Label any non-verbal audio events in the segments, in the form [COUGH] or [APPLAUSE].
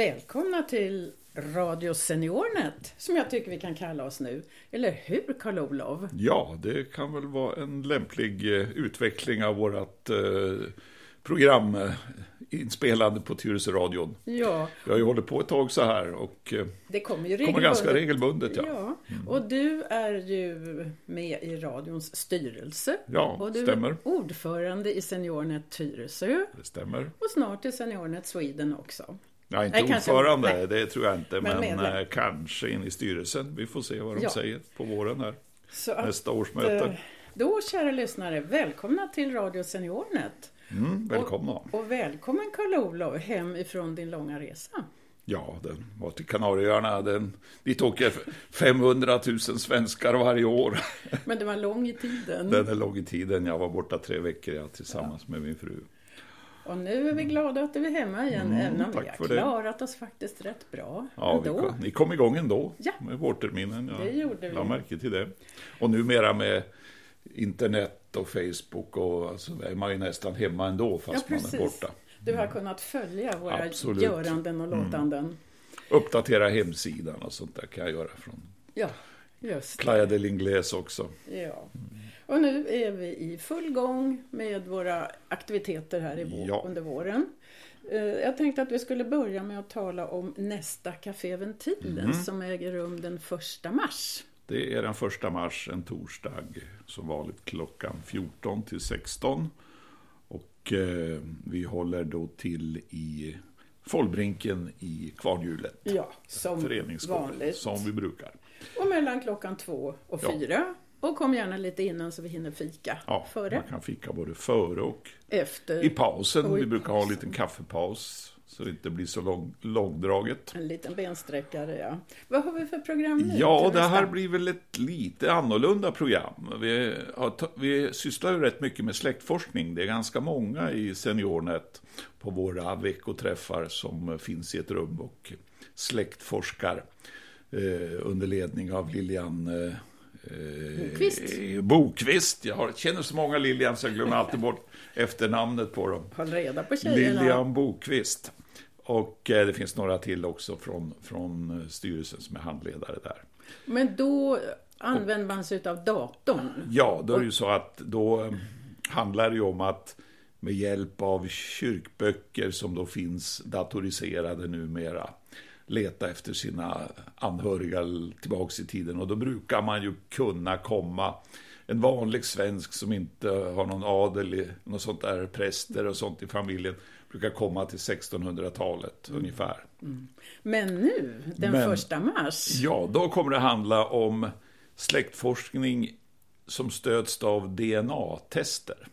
Välkomna till Radio Seniornet, som jag tycker vi kan kalla oss nu. Eller hur, Karl-Olof? Ja, det kan väl vara en lämplig eh, utveckling av vårt eh, program eh, inspelande på Tyresö-radion. Ja, Vi har ju hållit på ett tag så här och eh, det kommer ju kommer ganska regelbundet. Ja, Ja, och du är ju med i radions styrelse. Ja, och du stämmer. är ordförande i Seniornet Tyresö det stämmer. och snart i Seniornet Sweden också. Jag är inte Nej, kanske- ordförande, nej. det tror jag inte, Men men, eh, kanske in i styrelsen. Vi får se vad de Ja. säger på våren här, Så att, nästa årsmöte. eh, då, kära lyssnare, välkomna till Radio Seniornet. Mm, välkomna. Och välkommen Karl-Olof hem ifrån din långa resa. Ja, den var till Kanarieöarna. Den, dit åker 500 000 svenskar varje år. Men det var lång i tiden. Den är lång i tiden. Jag var borta tre veckor ja, tillsammans med min fru. Och nu är vi glada att du är hemma igen, Mm, även om vi har det. klarat oss faktiskt rätt bra Ja, vi ändå. kom, ni kom igång ändå Ja. med vårterminen. Ja. Det gjorde vi. Jag märker till det. Och numera med internet och Facebook och alltså, är man ju nästan hemma ändå fast Ja, man är borta. Du har kunnat följa våra Absolut. göranden och låtanden. Uppdatera hemsidan och sånt där kan jag göra från Ja, just. Playa del Ingles också. Ja. Och nu är vi i full gång med våra aktiviteter här i vår, Ja. under våren. Eh, Jag tänkte att vi skulle börja med att tala om nästa Café Ventilen Mm. som äger rum den första mars. Det är den första mars, en torsdag, som vanligt klockan 14 till 16. Och eh, vi håller då till i Follbrinken i Kvarnhjulet. Ja, som vanligt. som vi brukar. Och mellan klockan två och Ja. Och kom gärna lite innan så vi hinner fika. Ja, Före, man kan fika både före och efter. i pausen. Och i Vi brukar ha en pausen. liten kaffepaus så det inte blir så lång, långdraget. En liten bensträckare, ja. Vad har vi för program nu? Ja, det här blir väl ett lite annorlunda program. Vi, har, vi sysslar ju rätt mycket med släktforskning. Det är ganska många i Seniornet på våra veckoträffar som finns i ett rum och släktforskar eh, under ledning av Lilian eh, Bokvist. eh, Bokvist. Jag har, känner så många Lilian så jag glömmer alltid bort efternamnet på dem. Håll reda på tjejerna. Lilian Bokvist. Och eh, det finns några till också från, från eh, styrelsen som är handledare där. Men då använder man sig av datorn. Ja, då är det ju så att då handlar det ju om att med hjälp av kyrkböcker som då finns datoriserade numera leta efter sina anhöriga tillbaks i tiden. Och då brukar man ju kunna komma en vanlig svensk som inte har någon adel, något sånt där, präster och sånt i familjen, brukar komma till 1600-talet ungefär. Men nu, den Men- första mars. Ja, då kommer det handla om släktforskning som stöds av DNA-tester.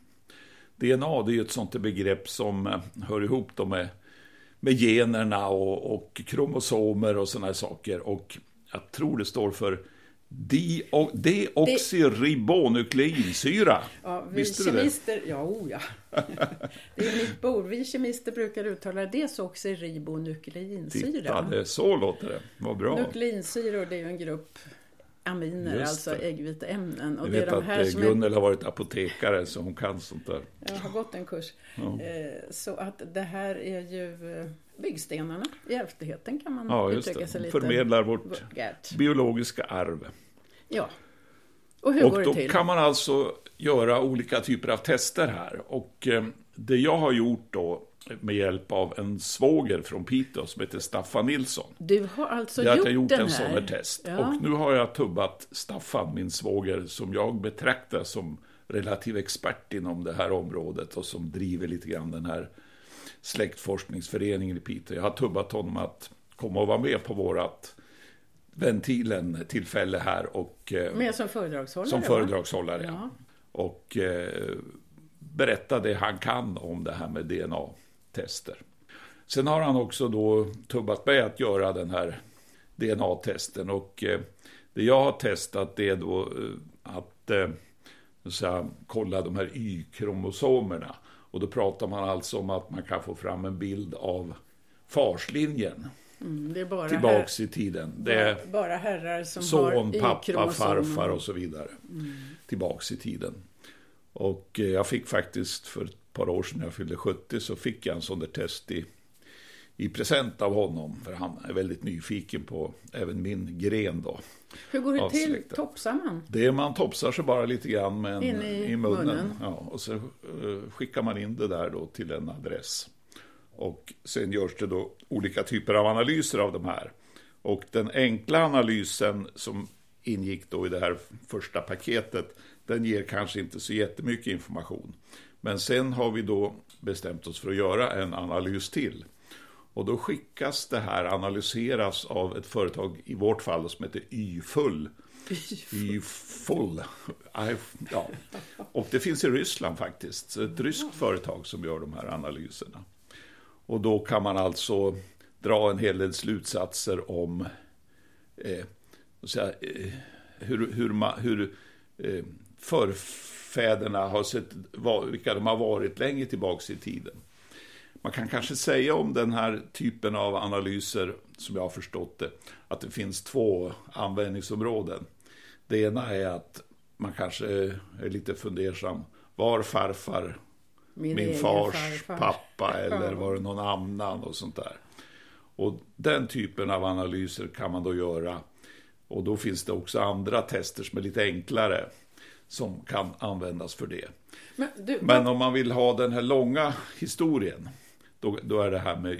DNA det är ju ett sånt begrepp som eh, hör ihop med, med generna och, och kromosomer och sådana saker. Och jag tror det står för deoxyribonukleinsyra. Ja, vi Visste du det? kemister, ja, oh, ja. [LAUGHS] Det är mitt bord. Vi kemister brukar uttala desoxyribonukleinsyra. Titta, det, så låter det. Vad bra. Nukleinsyror, det är ju en grupp aminer, alltså det. äggviteämnen. Och Jag det är vet de att här eh, som är Gunnel har varit apotekare så hon kan sånt där. Jag har gått en kurs. Ja. Eh, Så att det här är ju eh, byggstenarna i ärftligheten kan man Ja, uttrycka sig det. lite Förmedlar vårt biologiska arv. Ja. Och hur går Och det då till? kan man alltså göra olika typer av tester här. Och det jag har gjort då med hjälp av en svåger från Piteå som heter Staffan Nilsson. Du har alltså gjort, jag gjort den en här. sån här test. Ja. Och nu har jag tubbat Staffan, min svåger, som jag betraktar som relativ expert inom det här området och som driver lite grann den här släktforskningsföreningen i Piteå. Jag har tubbat honom att komma och vara med på vårat ventilen tillfälle här och eh, Med som föredragshållare? som föredragshållare. Ja. Och eh, berätta det han kan om det här med DNA-tester. Sen har han också då tubbat mig att göra den här DNA-testen. Och eh, det jag har testat det är då eh, att eh, så att säga, kolla de här Y-kromosomerna. Och då pratar man alltså om att man kan få fram en bild av farslinjen Mm, det är bara, tillbaks i tiden. Det är bara herrar som son, pappa, farfar och så vidare. Tillbaks i tiden. Och jag fick faktiskt för ett par år sedan jag fyllde 70 så fick jag en sån där test i, i present av honom, för han är väldigt nyfiken på även min gren då. Hur går det av till? Topsar man? Det man topsar sig bara lite grann med en, In i i, munnen. munnen. Ja, och så eh, skickar man in det där då till en adress. Och sen görs det då olika typer av analyser av de här. Och den enkla analysen som ingick då i det här första paketet, den ger kanske inte så jättemycket information. Men sen har vi då bestämt oss för att göra en analys till. Och då skickas det här analyseras av ett företag, i vårt fall, som heter Y-full. Y-full. Ja. Och det finns i Ryssland faktiskt. Ett ryskt företag som gör de här analyserna. Och då kan man alltså dra en hel del slutsatser om eh, här, eh, hur, hur, hur eh, förfäderna har sett, vilka de har varit längre tillbaka i tiden. Man kan kanske säga om den här typen av analyser, som jag har förstått det, att det finns två användningsområden. Det ena är att man kanske är lite fundersam. Var farfar min egen fars farfar. pappa [LAUGHS] eller var det någon annan och sånt där. Och den typen av analyser kan man då göra. Och då finns det också andra tester som är lite enklare som kan användas för det. Men du, Men om man vill ha den här långa historien, då, då är det här med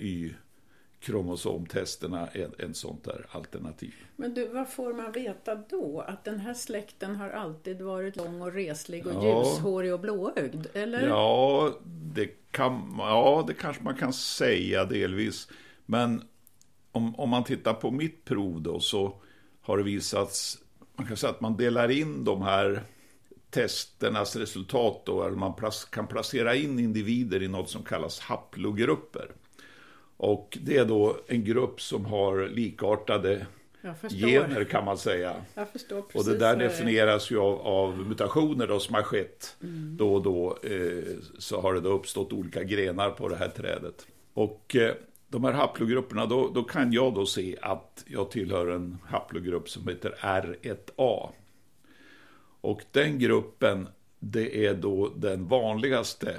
Y-kromosomtesterna en, en sånt där alternativ. Men du, vad får man veta då? Att den här släkten har alltid varit lång och reslig och Ja. ljushårig och blåögd? Eller? Ja det, kan, ja, det kanske man kan säga delvis. Men om, om man tittar på mitt prov då så har det visats, man kan säga att man delar in de här testernas resultat då, eller man kan placera in individer i något som kallas haplogrupper. Och det är då en grupp som har likartade gener kan man säga. Och det där definieras ju av, av mutationer då som har skett. Då och då eh, så har det då uppstått olika grenar på det här trädet. Och eh, de här haplogrupperna, då, då kan jag då se att jag tillhör en haplogrupp som heter R1A. Och den gruppen, det är då den vanligaste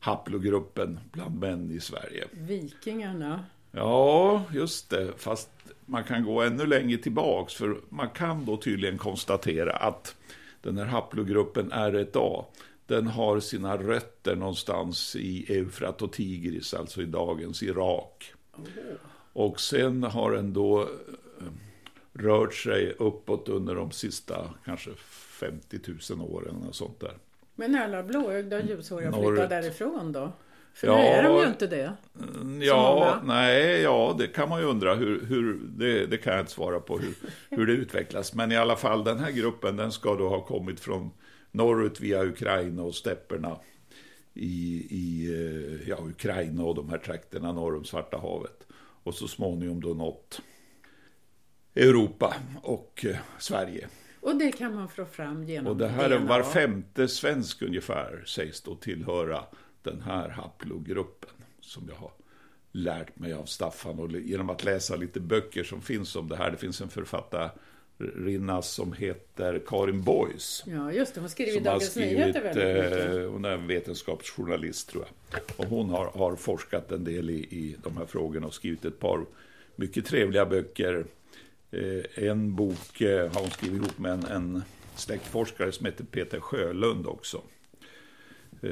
haplogruppen bland män i Sverige. Vikingarna. Ja, just det. Fast man kan gå ännu längre tillbaks. För man kan då tydligen konstatera att den här haplogruppen R1A, den har sina rötter någonstans i Eufrat och Tigris, alltså i dagens Irak. Och sen har den då rört sig uppåt under de sista kanske 50 000 åren och sånt där. Men alla blåögda och ljushåriga flyttar Norrut. därifrån då? För Ja. nu är de ju inte det. Mm, Ja, nej, ja, det kan man ju undra. Hur, hur, det, det kan jag inte svara på hur, hur det utvecklas. Men i alla fall, den här gruppen den ska då ha kommit från norrut via Ukraina och stepperna i, i eh, ja, Ukraina och de här trakterna norr om Svarta havet. Och så småningom då nått Europa och eh, Sverige. Och det kan man få fram genom Och det här är DNA. var femte svensk ungefär sägs då tillhöra den här haplogruppen som jag har lärt mig av Staffan och genom att läsa lite böcker som finns om det här. Det finns en författarinna som heter Karin Boys. Ja, just det. Hon skriver i Dagens skrivit, Nyheter väldigt mycket. eh, hon är en vetenskapsjournalist tror jag. Och hon har, har forskat en del i, i de här frågorna och skrivit ett par mycket trevliga böcker. Eh, en bok eh, har hon skrivit ihop med en, en släktforskare som heter Peter Sjölund också. Eh,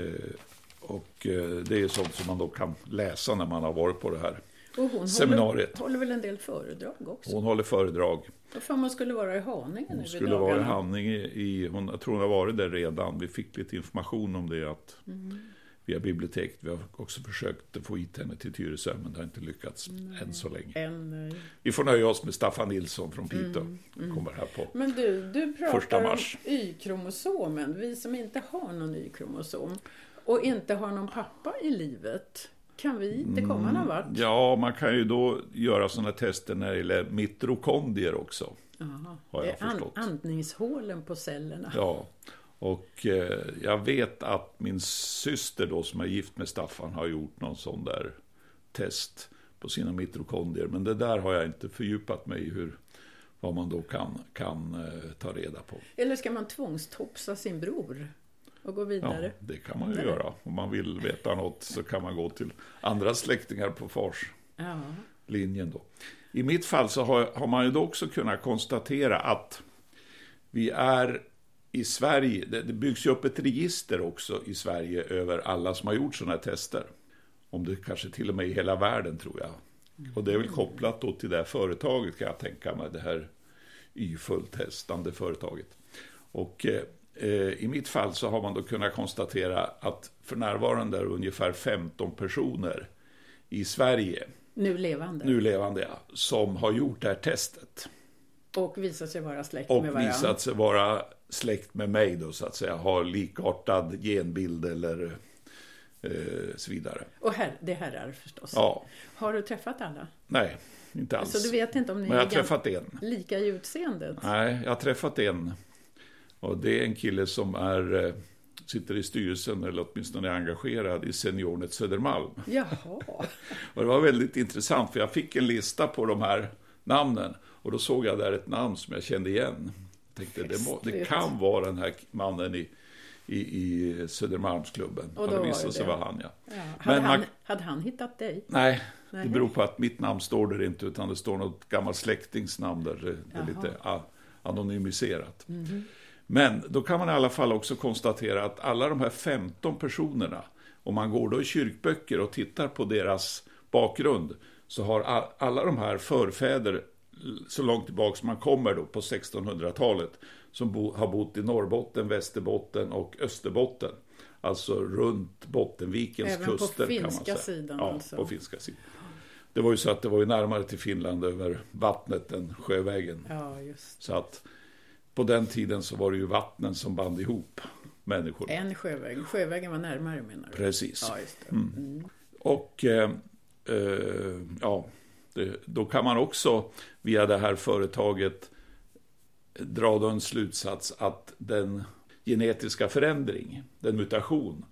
och det är sånt som man då kan läsa när man har varit på det här. Och hon seminariet. Håller, håller väl en del föredrag också? Hon håller föredrag. Vad fan man skulle vara i Haninge Hon skulle vara i. Haninge i, hon, jag tror hon har varit där redan. Vi fick lite information om det att Mm. Via biblioteket. Vi har också försökt få hit henne till Tyresö, men det har inte lyckats än så länge. Eh, Vi får nöja oss med Staffan Nilsson från Piteå. Mm, Kommer här på. Men du, du pratar om. Y-kromosomen. Vi som inte har någon Y-kromosom och inte har någon pappa i livet. Kan vi inte komma någon vart? Ja, man kan ju då göra sådana tester när det gäller mitokondrier också. Jaha. Har jag det är an- andningshålen på cellerna. Ja, och eh, jag vet att min syster då som är gift med Staffan har gjort någon sån där test på sina mitokondrier. Men det där har jag inte fördjupat mig i hur, vad man då kan, kan eh, ta reda på. Eller ska man tvångstopsa sin bror och gå Ja, vidare? det kan man ju Nej. göra. Om man vill veta något så kan man gå till andra släktingar på fars Ja. linjen då. I mitt fall så har, har man ju då också kunnat konstatera att vi är i Sverige, det, det byggs ju upp ett register också i Sverige över alla som har gjort sådana här tester. Om det kanske till och med i hela världen tror jag. Och det är väl kopplat då till det här företaget kan jag tänka mig, det här Y-fulltestande företaget. Och eh, eh, i mitt fall så har man då kunnat konstatera att för närvarande är det ungefär 15 personer i Sverige, Nu levande. nu levande ja, som har gjort det här testet. Och visar sig vara släkt Och med varandra. visat sig vara släkt med mig då så att säga, har likartad genbild eller eh, så vidare. Och här, det här är förstås. Ja, Har du träffat alla? nej, inte alls. Så du vet inte om ni Men jag har träffat en. lika i utseendet? Nej, jag har träffat en. Och det är en kille som är, eh, sitter i styrelsen, eller åtminstone är engagerad i Seniornet Södermalm. Jaha. [LAUGHS] Och det var väldigt intressant, för jag fick en lista på de här namnen. Och då såg jag där ett namn som jag kände igen. Tänkte, det, må, det kan vara den här mannen i, i, i Södermalmsklubben. Och då det var visade det sig det. vara han, ja. Ja. Hade, Men han, man- hade han hittat dig? Nej, det Nej. beror på att mitt namn står där inte, utan det står något gammalt släktingsnamn där. Det är Jaha. Lite anonymiserat. Men då kan man i alla fall också konstatera att alla de här 15 personerna, om man går då i kyrkböcker och tittar på deras bakgrund, så har alla de här förfäder, så långt tillbaka som man kommer då på 1600-talet, som bo, har bott i Norrbotten, Västerbotten och Österbotten. Alltså runt Bottenvikens Även på kuster kan man finska sidan ja, alltså. på finska sidan. Det var ju så att det var ju närmare till Finland över vattnet än sjövägen. Ja, just Så att på den tiden så var det ju vattnen som band ihop människor. En sjöväg. Sjövägen var närmare menar du? Precis. Ja, just det. Mm. Och eh, eh, ja, då kan man också via det här företaget dra då en slutsats att den genetiska förändring, den mutation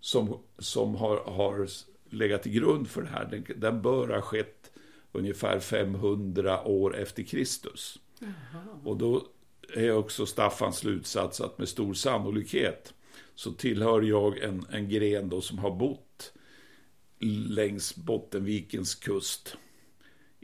som, som har, har legat till grund för det här, den, den bör ha skett ungefär 500 år efter Kristus. Och då är också Staffans slutsats att med stor sannolikhet så tillhör jag en, en gren då som har bott längs Bottenvikens kust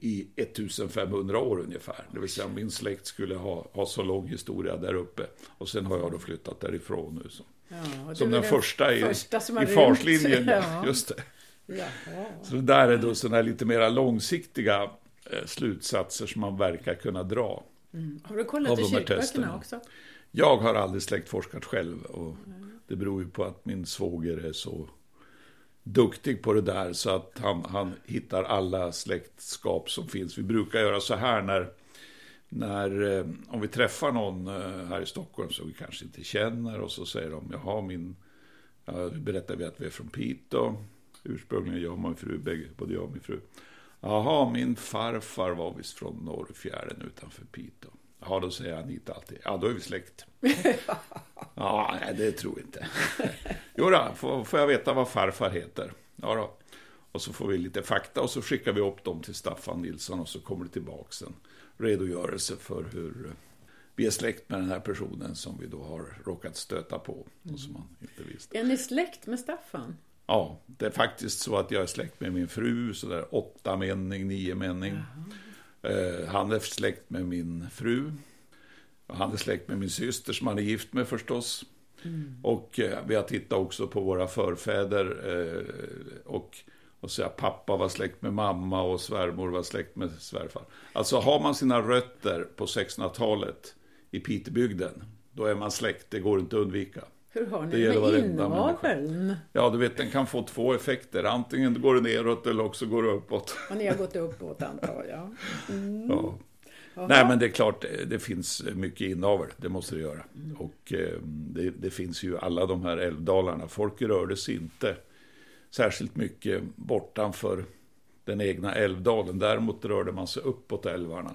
i 1500 år ungefär. Det vill säga min släkt skulle ha, ha så lång historia där uppe. Och sen har jag då flyttat därifrån nu. Som, Ja, som är den första i, första i farslinjen. Ja. Just det. Jaha. Så det där är då sådana lite mera långsiktiga eh, slutsatser som man verkar kunna dra. Har du kollat i kyrkböckerna testerna. också? Jag har aldrig släktforskat själv och det beror ju på att min svåger är så duktig på det där så att han, han hittar alla släktskap som finns. Vi brukar göra så här när, när eh, om vi träffar någon eh, här i Stockholm som vi kanske inte känner och så säger de, jaha min, ja, berättar vi att vi är från Piteå, ursprungligen jag och min fru, bägge, både jag och min fru. Jaha, min farfar var visst från Norrfjärden utanför Piteå. Ja, då säger Anita alltid, ja då är vi släkt. [LAUGHS] ja, nej, det tror jag inte. jo då, får, får jag veta vad farfar heter? Ja då. Och så får vi lite fakta och så skickar vi upp dem till Staffan Nilsson och så kommer det tillbaks en redogörelse för hur vi är släkt med den här personen som vi då har råkat stöta på och som man inte visste. Är ni släkt med Staffan? Ja, det är faktiskt så att jag är släkt med min fru, så där åtta mening, nio mening. Eh, han är släkt med min fru. Och han är släkt med min syster som han är gift med förstås. Och eh, vi har tittat också på våra förfäder. Eh, och, och att pappa var släkt med mamma och svärmor var släkt med svärfar. Alltså har man sina rötter på 1600-talet i Pitebygden, då är man släkt, det går inte att undvika. Hur har ni Det med inaveln? Ja, du vet, den kan få två effekter. Antingen går det neråt eller också går det uppåt. Och ni har gått uppåt antar jag. [LAUGHS] Ja. Jaha. Nej, men det är klart, det- finns mycket inavel. Det måste det göra. Och eh, det, det finns ju alla de här älvdalarna. Folk rörde sig inte särskilt mycket bortanför den egna älvdalen. Däremot rörde man sig uppåt älvarna.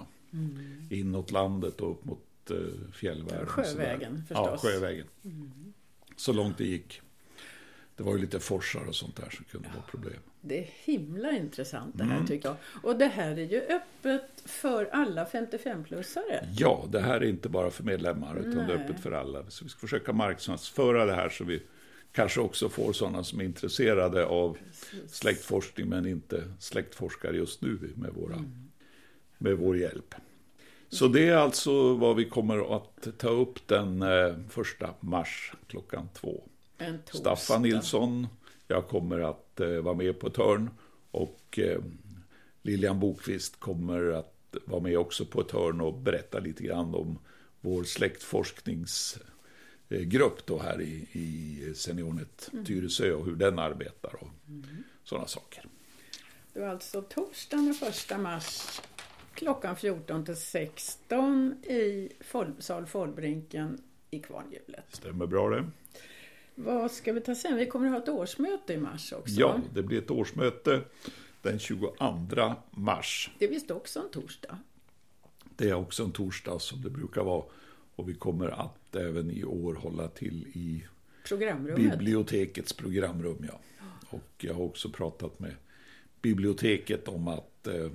Inåt landet och upp mot eh, fjällvärlden. Sjövägen, Ja, förstås. sjövägen. Så långt det gick. Det var ju lite forsar och sånt där som kunde vara problem. Det är himla intressant det Mm. här tycker jag. Och det här är ju öppet för alla 55-plussare. Ja, det här är inte bara för medlemmar utan det är Nej. öppet för alla. Så vi ska försöka marknadsföra det här så vi kanske också får sådana som är intresserade av släktforskning men inte släktforskar just nu med, våra, mm. med vår hjälp. Så det är alltså vad vi kommer att ta upp den eh, första mars klockan två. Staffan Nilsson, jag kommer att eh, vara med på ett hörn och eh, Lilian Bokvist kommer att vara med också på ett hörn och berätta lite grann om vår släktforskningsgrupp då här i, i Seniornet mm. Tyresö och hur den arbetar och mm. sådana saker. Det var alltså torsdagen den 1 mars klockan 14 till 16 i sal Folbrinken i Kvarnhjulet. Stämmer bra det. Vad ska vi ta sen? Vi kommer att ha ett årsmöte i mars också. Ja, det blir ett årsmöte den 22 mars. Det är visst också en torsdag? Det är också en torsdag som det brukar vara. Och vi kommer att även i år hålla till i bibliotekets programrum. Ja. Och jag har också pratat med biblioteket om att eh,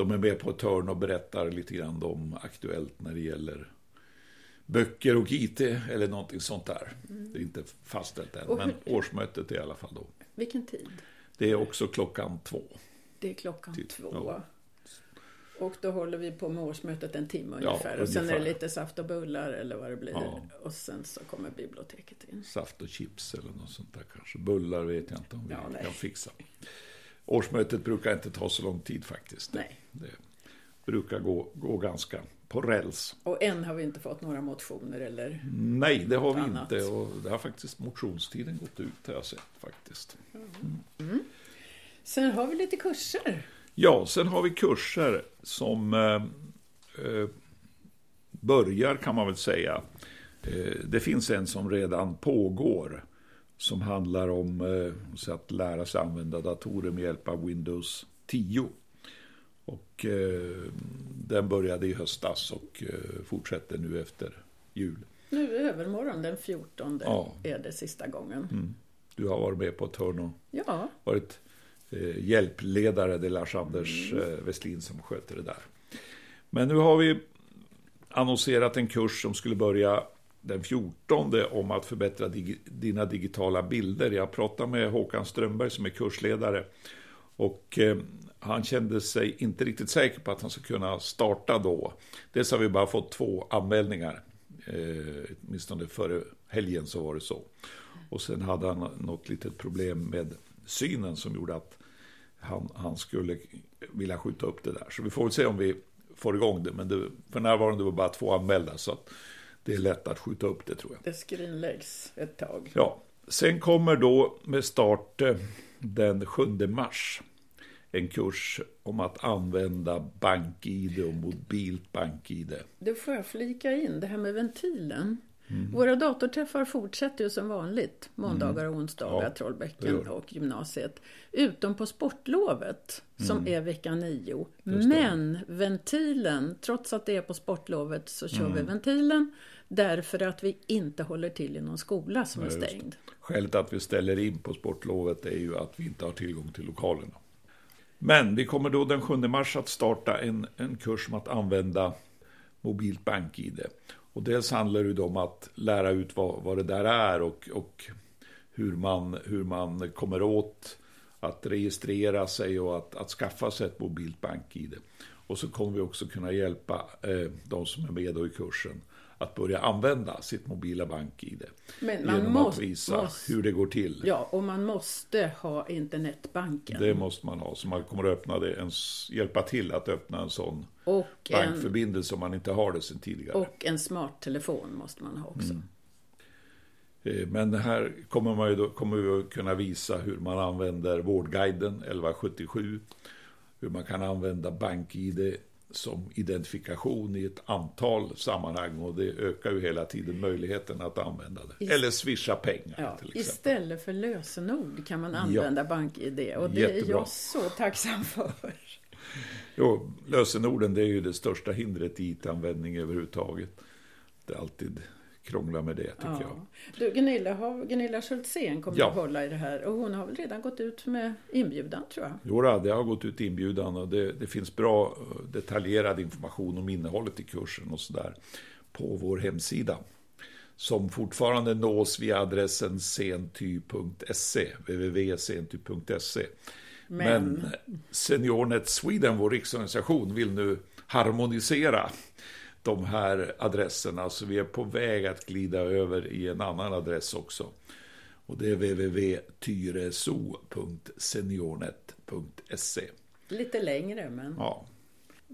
de är med på ett hörn och berättar lite grann om aktuellt när det gäller böcker och IT eller någonting sånt där. Mm. Det är inte fastställt än, men årsmötet är i alla fall då. Vilken tid? Det är också klockan två. Det är klockan till, två. Ja. Och då håller vi på med årsmötet en timme ungefär. Ja, och sen är det lite saft och bullar eller vad det blir. Ja. Och sen så kommer biblioteket in. Saft och chips eller något sånt där kanske. Bullar vet jag inte om vi ja, kan fixa. Årsmötet brukar inte ta så lång tid faktiskt. Nej. Det brukar gå, gå ganska på räls. Och än har vi inte fått några motioner eller Nej, det har vi annat. inte. Och det har faktiskt motionstiden gått ut har jag sett faktiskt. Mm. Mm. Sen har vi lite kurser. Ja, sen har vi kurser som eh, eh, börjar kan man väl säga. Eh, det finns en som redan pågår som handlar om eh, att lära sig använda datorer med hjälp av Windows 10. Och eh, den började i höstas och eh, fortsätter nu efter jul. Nu övermorgon den 14 ja. är det sista gången. Mm. Du har varit med på ett hörn och ja. varit eh, hjälpledare. Det är Lars-Anders mm. eh, Westlin som sköter det där. Men nu har vi annonserat en kurs som skulle börja den 14 om att förbättra dig dina digitala bilder. Jag pratade med Håkan Strömberg som är kursledare. Och eh, han kände sig inte riktigt säker på att han skulle kunna starta då. Dels har vi bara fått två anmälningar. Eh, åtminstone före helgen så var det så. Och sen hade han något litet problem med synen som gjorde att han, han skulle vilja skjuta upp det där. Så vi får väl se om vi får igång det. Men det, för närvarande var det bara två anmälda. Så det är lätt att skjuta upp det tror jag. Det skrinläggs ett tag. Ja. Sen kommer då med start eh, den 7 mars en kurs om att använda BankID och mobilt BankID. Det får jag flika in, det här med ventilen. Mm. Våra datorträffar fortsätter ju som vanligt måndagar och onsdagar, ja, Trollbäcken och gymnasiet. Utom på sportlovet som mm. är vecka nio. Men ventilen, trots att det är på sportlovet så kör mm. vi ventilen därför att vi inte håller till i någon skola som Nej, är stängd. Skälet att vi ställer in på sportlovet är ju att vi inte har tillgång till lokalerna. Men vi kommer då den 7 mars att starta en, en kurs om att använda mobilt bank-id. Och dels handlar det om att lära ut vad, vad det där är och, och hur, man, hur man kommer åt att registrera sig och att, att skaffa sig ett mobilt bank-id. Och så kommer vi också kunna hjälpa eh, de som är med i kursen att börja använda sitt mobila bank-id. Men man genom måste, att visa måste, hur det går till. Ja, och man måste ha internetbanken. Det måste man ha, så man kommer att öppna det, en, hjälpa till att öppna en sån och bankförbindelse en, om man inte har det sedan tidigare. Och en smarttelefon måste man ha också. Mm. Eh, men här kommer, man då, kommer vi att kunna visa hur man använder Vårdguiden 1177, hur man kan använda BankID som identifikation i ett antal sammanhang och det ökar ju hela tiden möjligheten att använda det. Ist Eller swisha pengar ja, till exempel. Istället för lösenord kan man använda ja. BankID och det Jättebra. är jag så tacksam för. Jo, lösenorden det är ju det största hindret i IT-användning överhuvudtaget. Det är alltid krångla med det tycker ja. jag. Du, Gunilla, har, Gunilla Schultzén kommer ja. att hålla i det här och hon har väl redan gått ut med inbjudan tror jag? Jo, det har gått ut inbjudan och det, det finns bra eh, detaljerad information om innehållet i kursen och sådär på vår hemsida. som fortfarande nås via adressen senty.se, www.senty.se. Men, Men SeniorNet Sweden, vår riksorganisation, vill nu harmonisera de här adresserna, så vi är på väg att glida över i en annan adress också. Och det är www.tyreso.seniornet.se. Lite längre, men... Ja.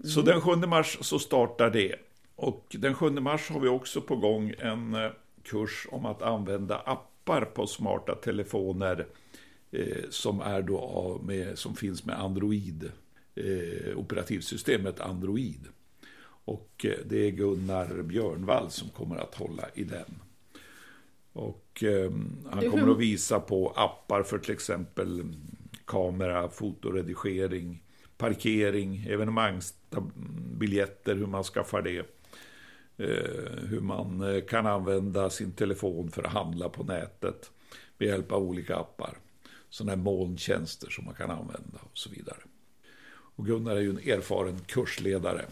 Så den 7 mars så startar det. Och den 7 mars har vi också på gång en eh, kurs om att använda appar på smarta telefoner eh, som, är då med, som finns med Android, eh, operativsystemet Android. Och eh, det är Gunnar Björnvall som kommer att hålla i den. Och eh, han kommer att visa på appar för till exempel kamera, fotoredigering, parkering, evenemangsbiljetter, hur man skaffar det. Eh, hur man eh, kan använda sin telefon för att handla på nätet med hjälp av olika appar. Sådana här molntjänster som man kan använda och så vidare. Och Gunnar är ju en erfaren kursledare.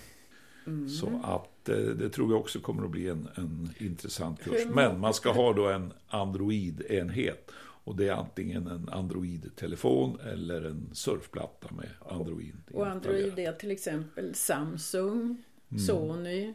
Mm. Så att eh, det tror jag också kommer att bli en, en intressant kurs. Men man ska ha då en Android-enhet. Och det är antingen en Android-telefon eller en surfplatta med Android. Och Android är till exempel Samsung, mm. Sony,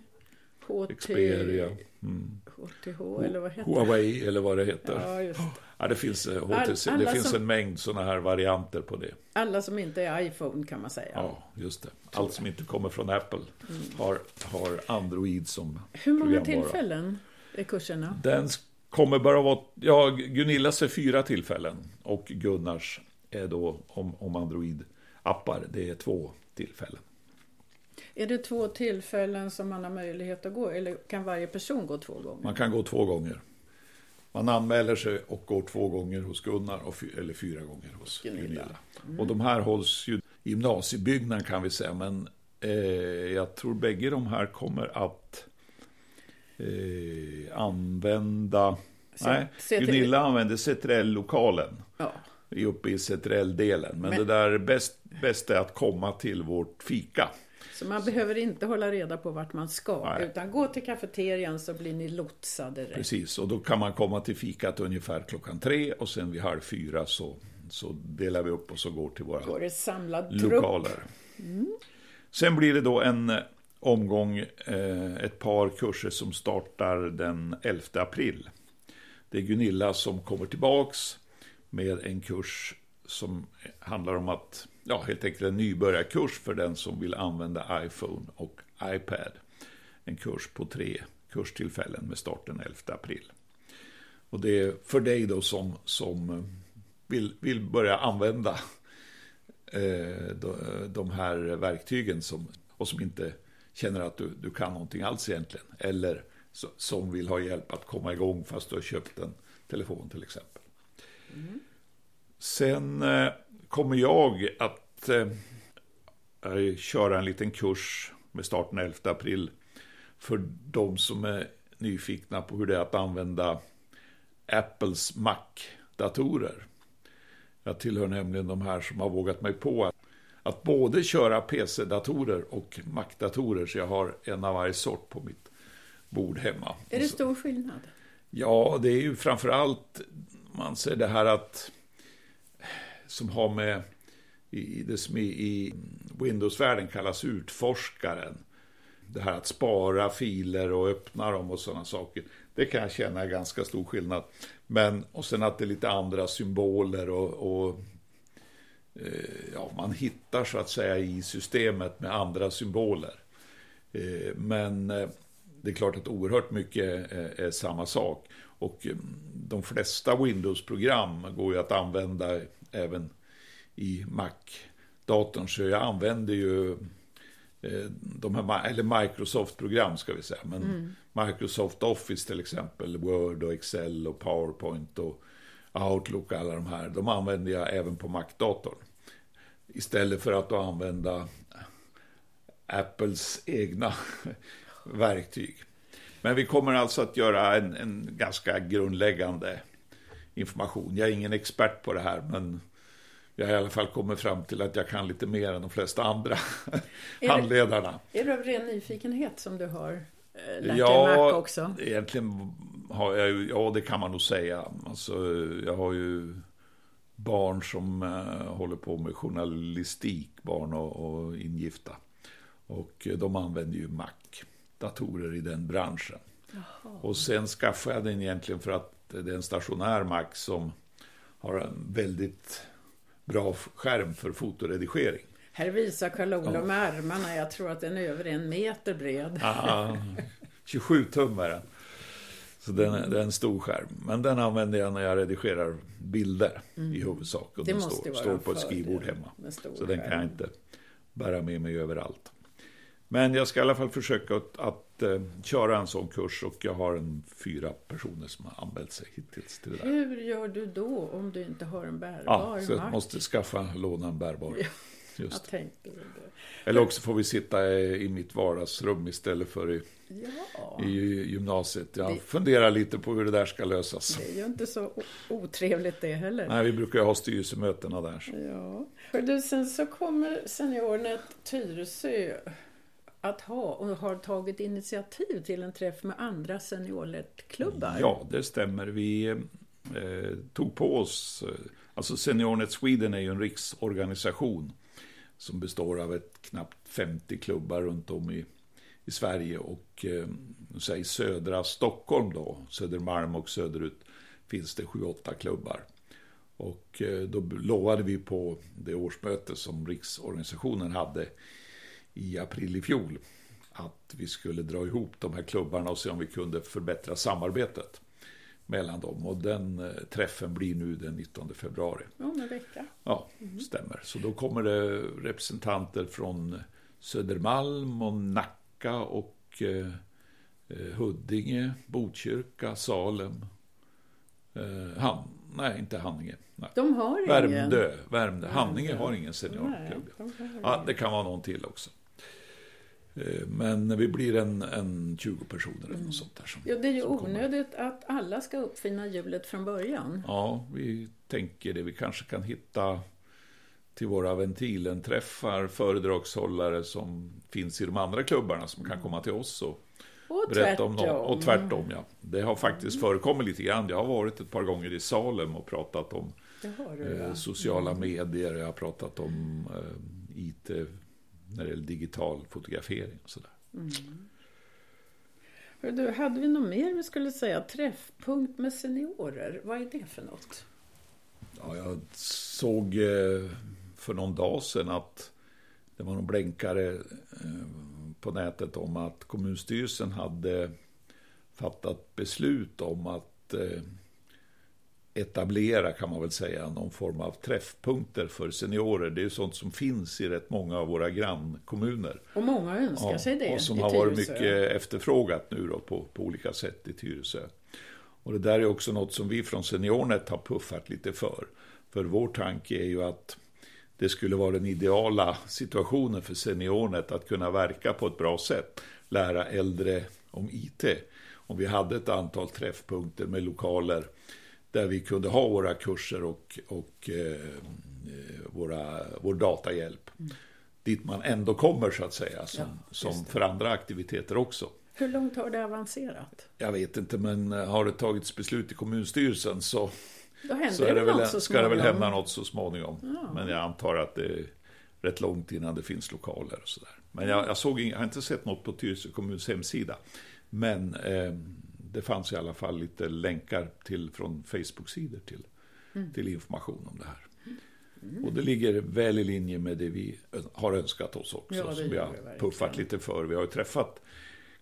HT... Xperia. Mm. HTH eller vad heter Huawei eller vad det heter. Ja, just det. Ja, det finns, HTC, All, det finns som, en mängd sådana här varianter på det. Alla som inte är iPhone kan man säga. Ja, just det. Allt som inte kommer från Apple mm. har, har Android som Hur många tillfällen är kurserna? Den kommer bara vara, ja, Gunillas är fyra tillfällen och Gunnars är då om, om Android-appar, det är två tillfällen. Är det två tillfällen som man har möjlighet att gå eller kan varje person gå två gånger? Man kan gå två gånger. Man anmäler sig och går två gånger hos Gunnar och eller fyra gånger hos Gunilla. Gunilla. Mm. Och de här hålls ju i gymnasiebyggnaden kan vi säga, men eh, jag tror bägge de här kommer att eh, använda... Se, nej, se Gunilla använder Cetrell-lokalen. Ja. Uppe i Cetrell-delen. Men, men, det där bäst, bäst är att komma till vårt fika. Så man behöver inte hålla reda på vart man ska, Nej. utan gå till kafeterian så blir ni lotsade rätt. Precis, och då kan man komma till fikat ungefär klockan tre och sen vid halv fyra så, så delar vi upp och så går till våra går det samlad lokaler. Mm. Sen blir det då en eh, omgång, eh, ett par kurser som startar den 11 april. Det är Gunilla som kommer tillbaks med en kurs som handlar om att ja, helt enkelt en nybörjarkurs för den som vill använda iPhone och iPad. En kurs på tre kurstillfällen med start den 11 april. Och det är för dig då som, som eh, vill, vill börja använda eh, de här verktygen som, och som inte känner att du, du kan någonting alls egentligen. Eller som vill ha hjälp att komma igång fast du har köpt en telefon till exempel. Mm. Sen eh, kommer jag att eh, köra en liten kurs med start den 11 april för de som är nyfikna på hur det är att använda Apples Mac-datorer. Jag tillhör nämligen de här som har vågat mig på att, att både köra PC-datorer och Mac-datorer, så jag har en av varje sort på mitt bord hemma. Är det stor skillnad? Ja, det är ju framförallt, man ser det här att som har med i det som i Windows-världen kallas utforskaren. Det här att spara filer och öppna dem och sådana saker. Det kan jag känna är ganska stor skillnad. Men, och sen att det är lite andra symboler och, och eh, ja, man hittar så att säga i systemet med andra symboler. Eh, men eh, det är klart att oerhört mycket är, samma sak. Och de flesta Windows-program går ju att använda även i Mac-datorn. Så jag använder ju eh, de här, eller Microsoft-program ska vi säga. Men mm. Microsoft Office till exempel, Word och Excel och PowerPoint och Outlook, alla de här. De använder jag även på Mac-datorn. Istället för att använda Apples egna [LAUGHS] verktyg. Men vi kommer alltså att göra en, en ganska grundläggande information. Jag är ingen expert på det här, men jag har i alla fall kommit fram till att jag kan lite mer än de flesta andra [LAUGHS] är handledarna. Det, är det av ren nyfikenhet som du har eh, lärt ja, dig Mac också? egentligen har jag ju, ja det kan man nog säga. Alltså, jag har ju barn som uh, håller på med journalistik, barn och, och ingifta. Och de använder ju Mac, datorer i den branschen. Jaha. Och sen skaffade jag den egentligen för att det är en stationär Mac som har en väldigt bra skärm för fotoredigering. Här visar Karl-Olof ja. med armarna. Jag tror att den är över en meter bred. Aha, 27 tum är den. Så den är, det är en stor skärm. Men den använder jag när jag redigerar bilder mm. i huvudsak. Och det den står, står på ett skrivbord hemma. Så den kan jag inte bära med mig överallt. Men jag ska i alla fall försöka att, att uh, köra en sån kurs och jag har en fyra personer som har anmält sig hittills till det där. Hur gör du då om du inte har en bärbar Ja, så jag måste skaffa, låna en bärbar. Ja. [LAUGHS] Just. Jag tänkte det. Eller också får vi sitta i mitt vardagsrum istället för i, ja. i gymnasiet. Jag det, funderar lite på hur det där ska lösas. Det är ju inte så otrevligt det heller. Nej, vi brukar ju ha styrelsemötena där. Så. Ja. Du, sen så kommer Seniornet Tyresö att ha och har tagit initiativ till en träff med andra Seniornet-klubbar. Ja, det stämmer. Vi eh, tog på oss, eh, alltså Seniornet Sweden är ju en riksorganisation som består av ett knappt 50 klubbar runt om i, i Sverige och eh, säg södra Stockholm då, Södermalm och söderut finns det 7-8 klubbar. Och eh, då lovade vi på det årsmöte som riksorganisationen hade i april i fjol att vi skulle dra ihop de här klubbarna och se om vi kunde förbättra samarbetet mellan dem. Och den eh, träffen blir nu den 19 februari. Om en vecka. Ja, mm. stämmer. Så då kommer det representanter från Södermalm och Nacka och eh, eh Huddinge, Botkyrka, Salem. Eh, Han, nej, inte Hanninge. Nej. De har Värmdö, ingen. Värmdö. Värmdö. Hanninge har ingen seniorklubb. Ja, det kan vara någon till också. Eh, men vi blir en, en 20 personer eller något sånt där. Som, ja, det är ju onödigt att alla ska uppfinna hjulet från början. Ja, vi tänker det. Vi kanske kan hitta till våra ventilenträffar föredragshållare som finns i de andra klubbarna som kan komma till oss och, och berätta om dem. Och tvärtom, ja. Det har faktiskt mm. förekommit lite grann. Jag har varit ett par gånger i Salem och pratat om du, eh, sociala mm. medier. Jag har pratat om eh, IT när det gäller digital fotografering och sådär. Mm. Du, hade vi något mer vi skulle säga? Träffpunkt med seniorer, vad är det för något? Ja, jag såg eh, för någon dag sedan att det var någon blänkare eh, på nätet om att kommunstyrelsen hade fattat beslut om att eh, etablera, kan man väl säga, någon form av träffpunkter för seniorer. Det är sånt som finns i rätt många av våra grannkommuner. Och många önskar ja, sig det Och som har varit mycket efterfrågat nu då på, på olika sätt i Tyresö. Och det där är också något som vi från Seniornet har puffat lite för. För vår tanke är ju att det skulle vara den ideala situationen för Seniornet att kunna verka på ett bra sätt. Lära äldre om IT. Om vi hade ett antal träffpunkter med lokaler där vi kunde ha våra kurser och, och eh, våra, vår datahjälp. Mm. Dit man ändå kommer så att säga, som, ja, som för andra aktiviteter också. Hur långt har det avancerat? Jag vet inte, men eh, har det tagits beslut i kommunstyrelsen så, så, är det väl, så ska det väl hända något så småningom. Ja. Men jag antar att det är rätt långt innan det finns lokaler och sådär. Men jag, jag, såg, jag har inte sett något på Tyresö kommuns hemsida. Men eh, det fanns i alla fall lite länkar till, från Facebook-sidor till, mm. till information om det här. Mm. Och det ligger väl i linje med det vi har önskat oss också, ja, som vi har puffat lite för. Vi har ju träffat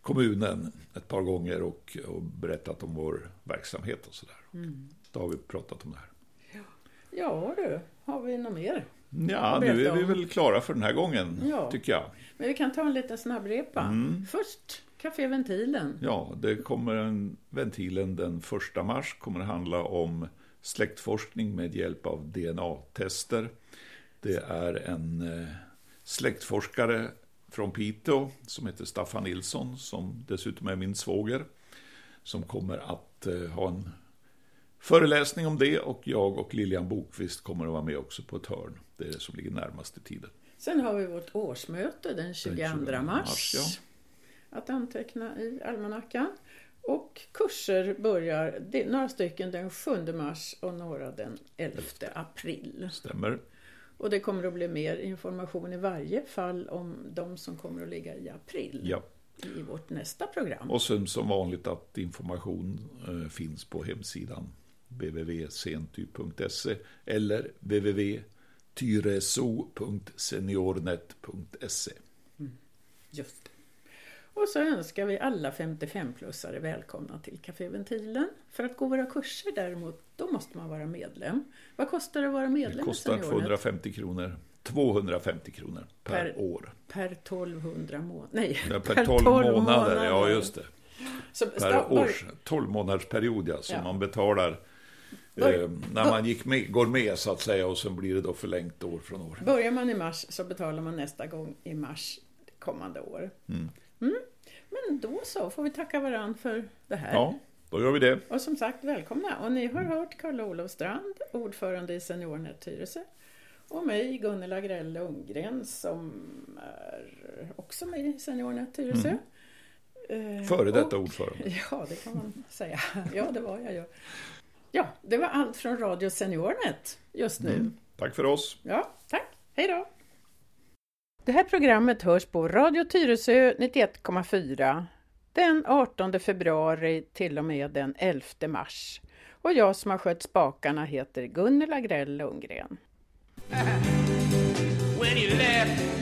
kommunen ett par gånger och, och berättat om vår verksamhet och sådär. Mm. Då har vi pratat om det här. Ja, ja du, har vi något mer? Ja, nu är vi väl klara för den här gången, ja. tycker jag. Men vi kan ta en liten snabbrepa. Mm. Först Café Ventilen. Ja, det kommer en Ventilen den 1 mars. kommer handla om släktforskning med hjälp av DNA-tester. Det är en eh, släktforskare från Piteå som heter Staffan Nilsson, som dessutom är min svåger, som kommer att eh, ha en föreläsning om det och jag och Lilian Bokvist kommer att vara med också på ett hörn. Det är det som ligger närmast i tiden. Sen har vi vårt årsmöte den 22, den 22 mars. mars ja att anteckna i almanackan. Och kurser börjar, några stycken den 7 mars och några den 11 april. Stämmer. Och det kommer att bli mer information i varje fall om de som kommer att ligga i april. Ja. I vårt nästa program. Och sen som vanligt att information eh, finns på hemsidan www.sentyp.se eller www.tyreso.seniornet.se mm. Just det. Och så önskar vi alla 55-plussare välkomna till Café Ventilen. För att gå våra kurser däremot, då måste man vara medlem. Vad kostar det att vara medlem? Det kostar 250 kronor. 250 kronor per, per år. Per 1200 månader. Nej, ja, per, per 12, 12 månader. månader. Ja, just det. Så, per års, 12 månaders period ja, som ja. man betalar eh, när man gick med, går med så att säga och sen blir det då förlängt år från år. Börjar man i mars så betalar man nästa gång i mars kommande år. Mm. Mm. Men då så, får vi tacka varann för det här. Ja, då gör vi det. Och som sagt, välkomna. Och ni har hört Karl-Olof Strand, ordförande i Seniornet Tyresö. Och mig, Gunnela Grell Lundgren, som är också med i Seniornet Tyresö. Mm. Före detta och, ordförande. [LAUGHS] Ja, det kan man säga. Ja, det var jag ju. Ja, det var allt från Radio Seniornet just nu. Mm. Tack för oss. Ja, tack. Hej då. Det här programmet hörs på Radio Tyresö 91,4 den 18 februari till och med den 11 mars. Och jag som har skött spakarna heter Gunnela Grell Lundgren. When you left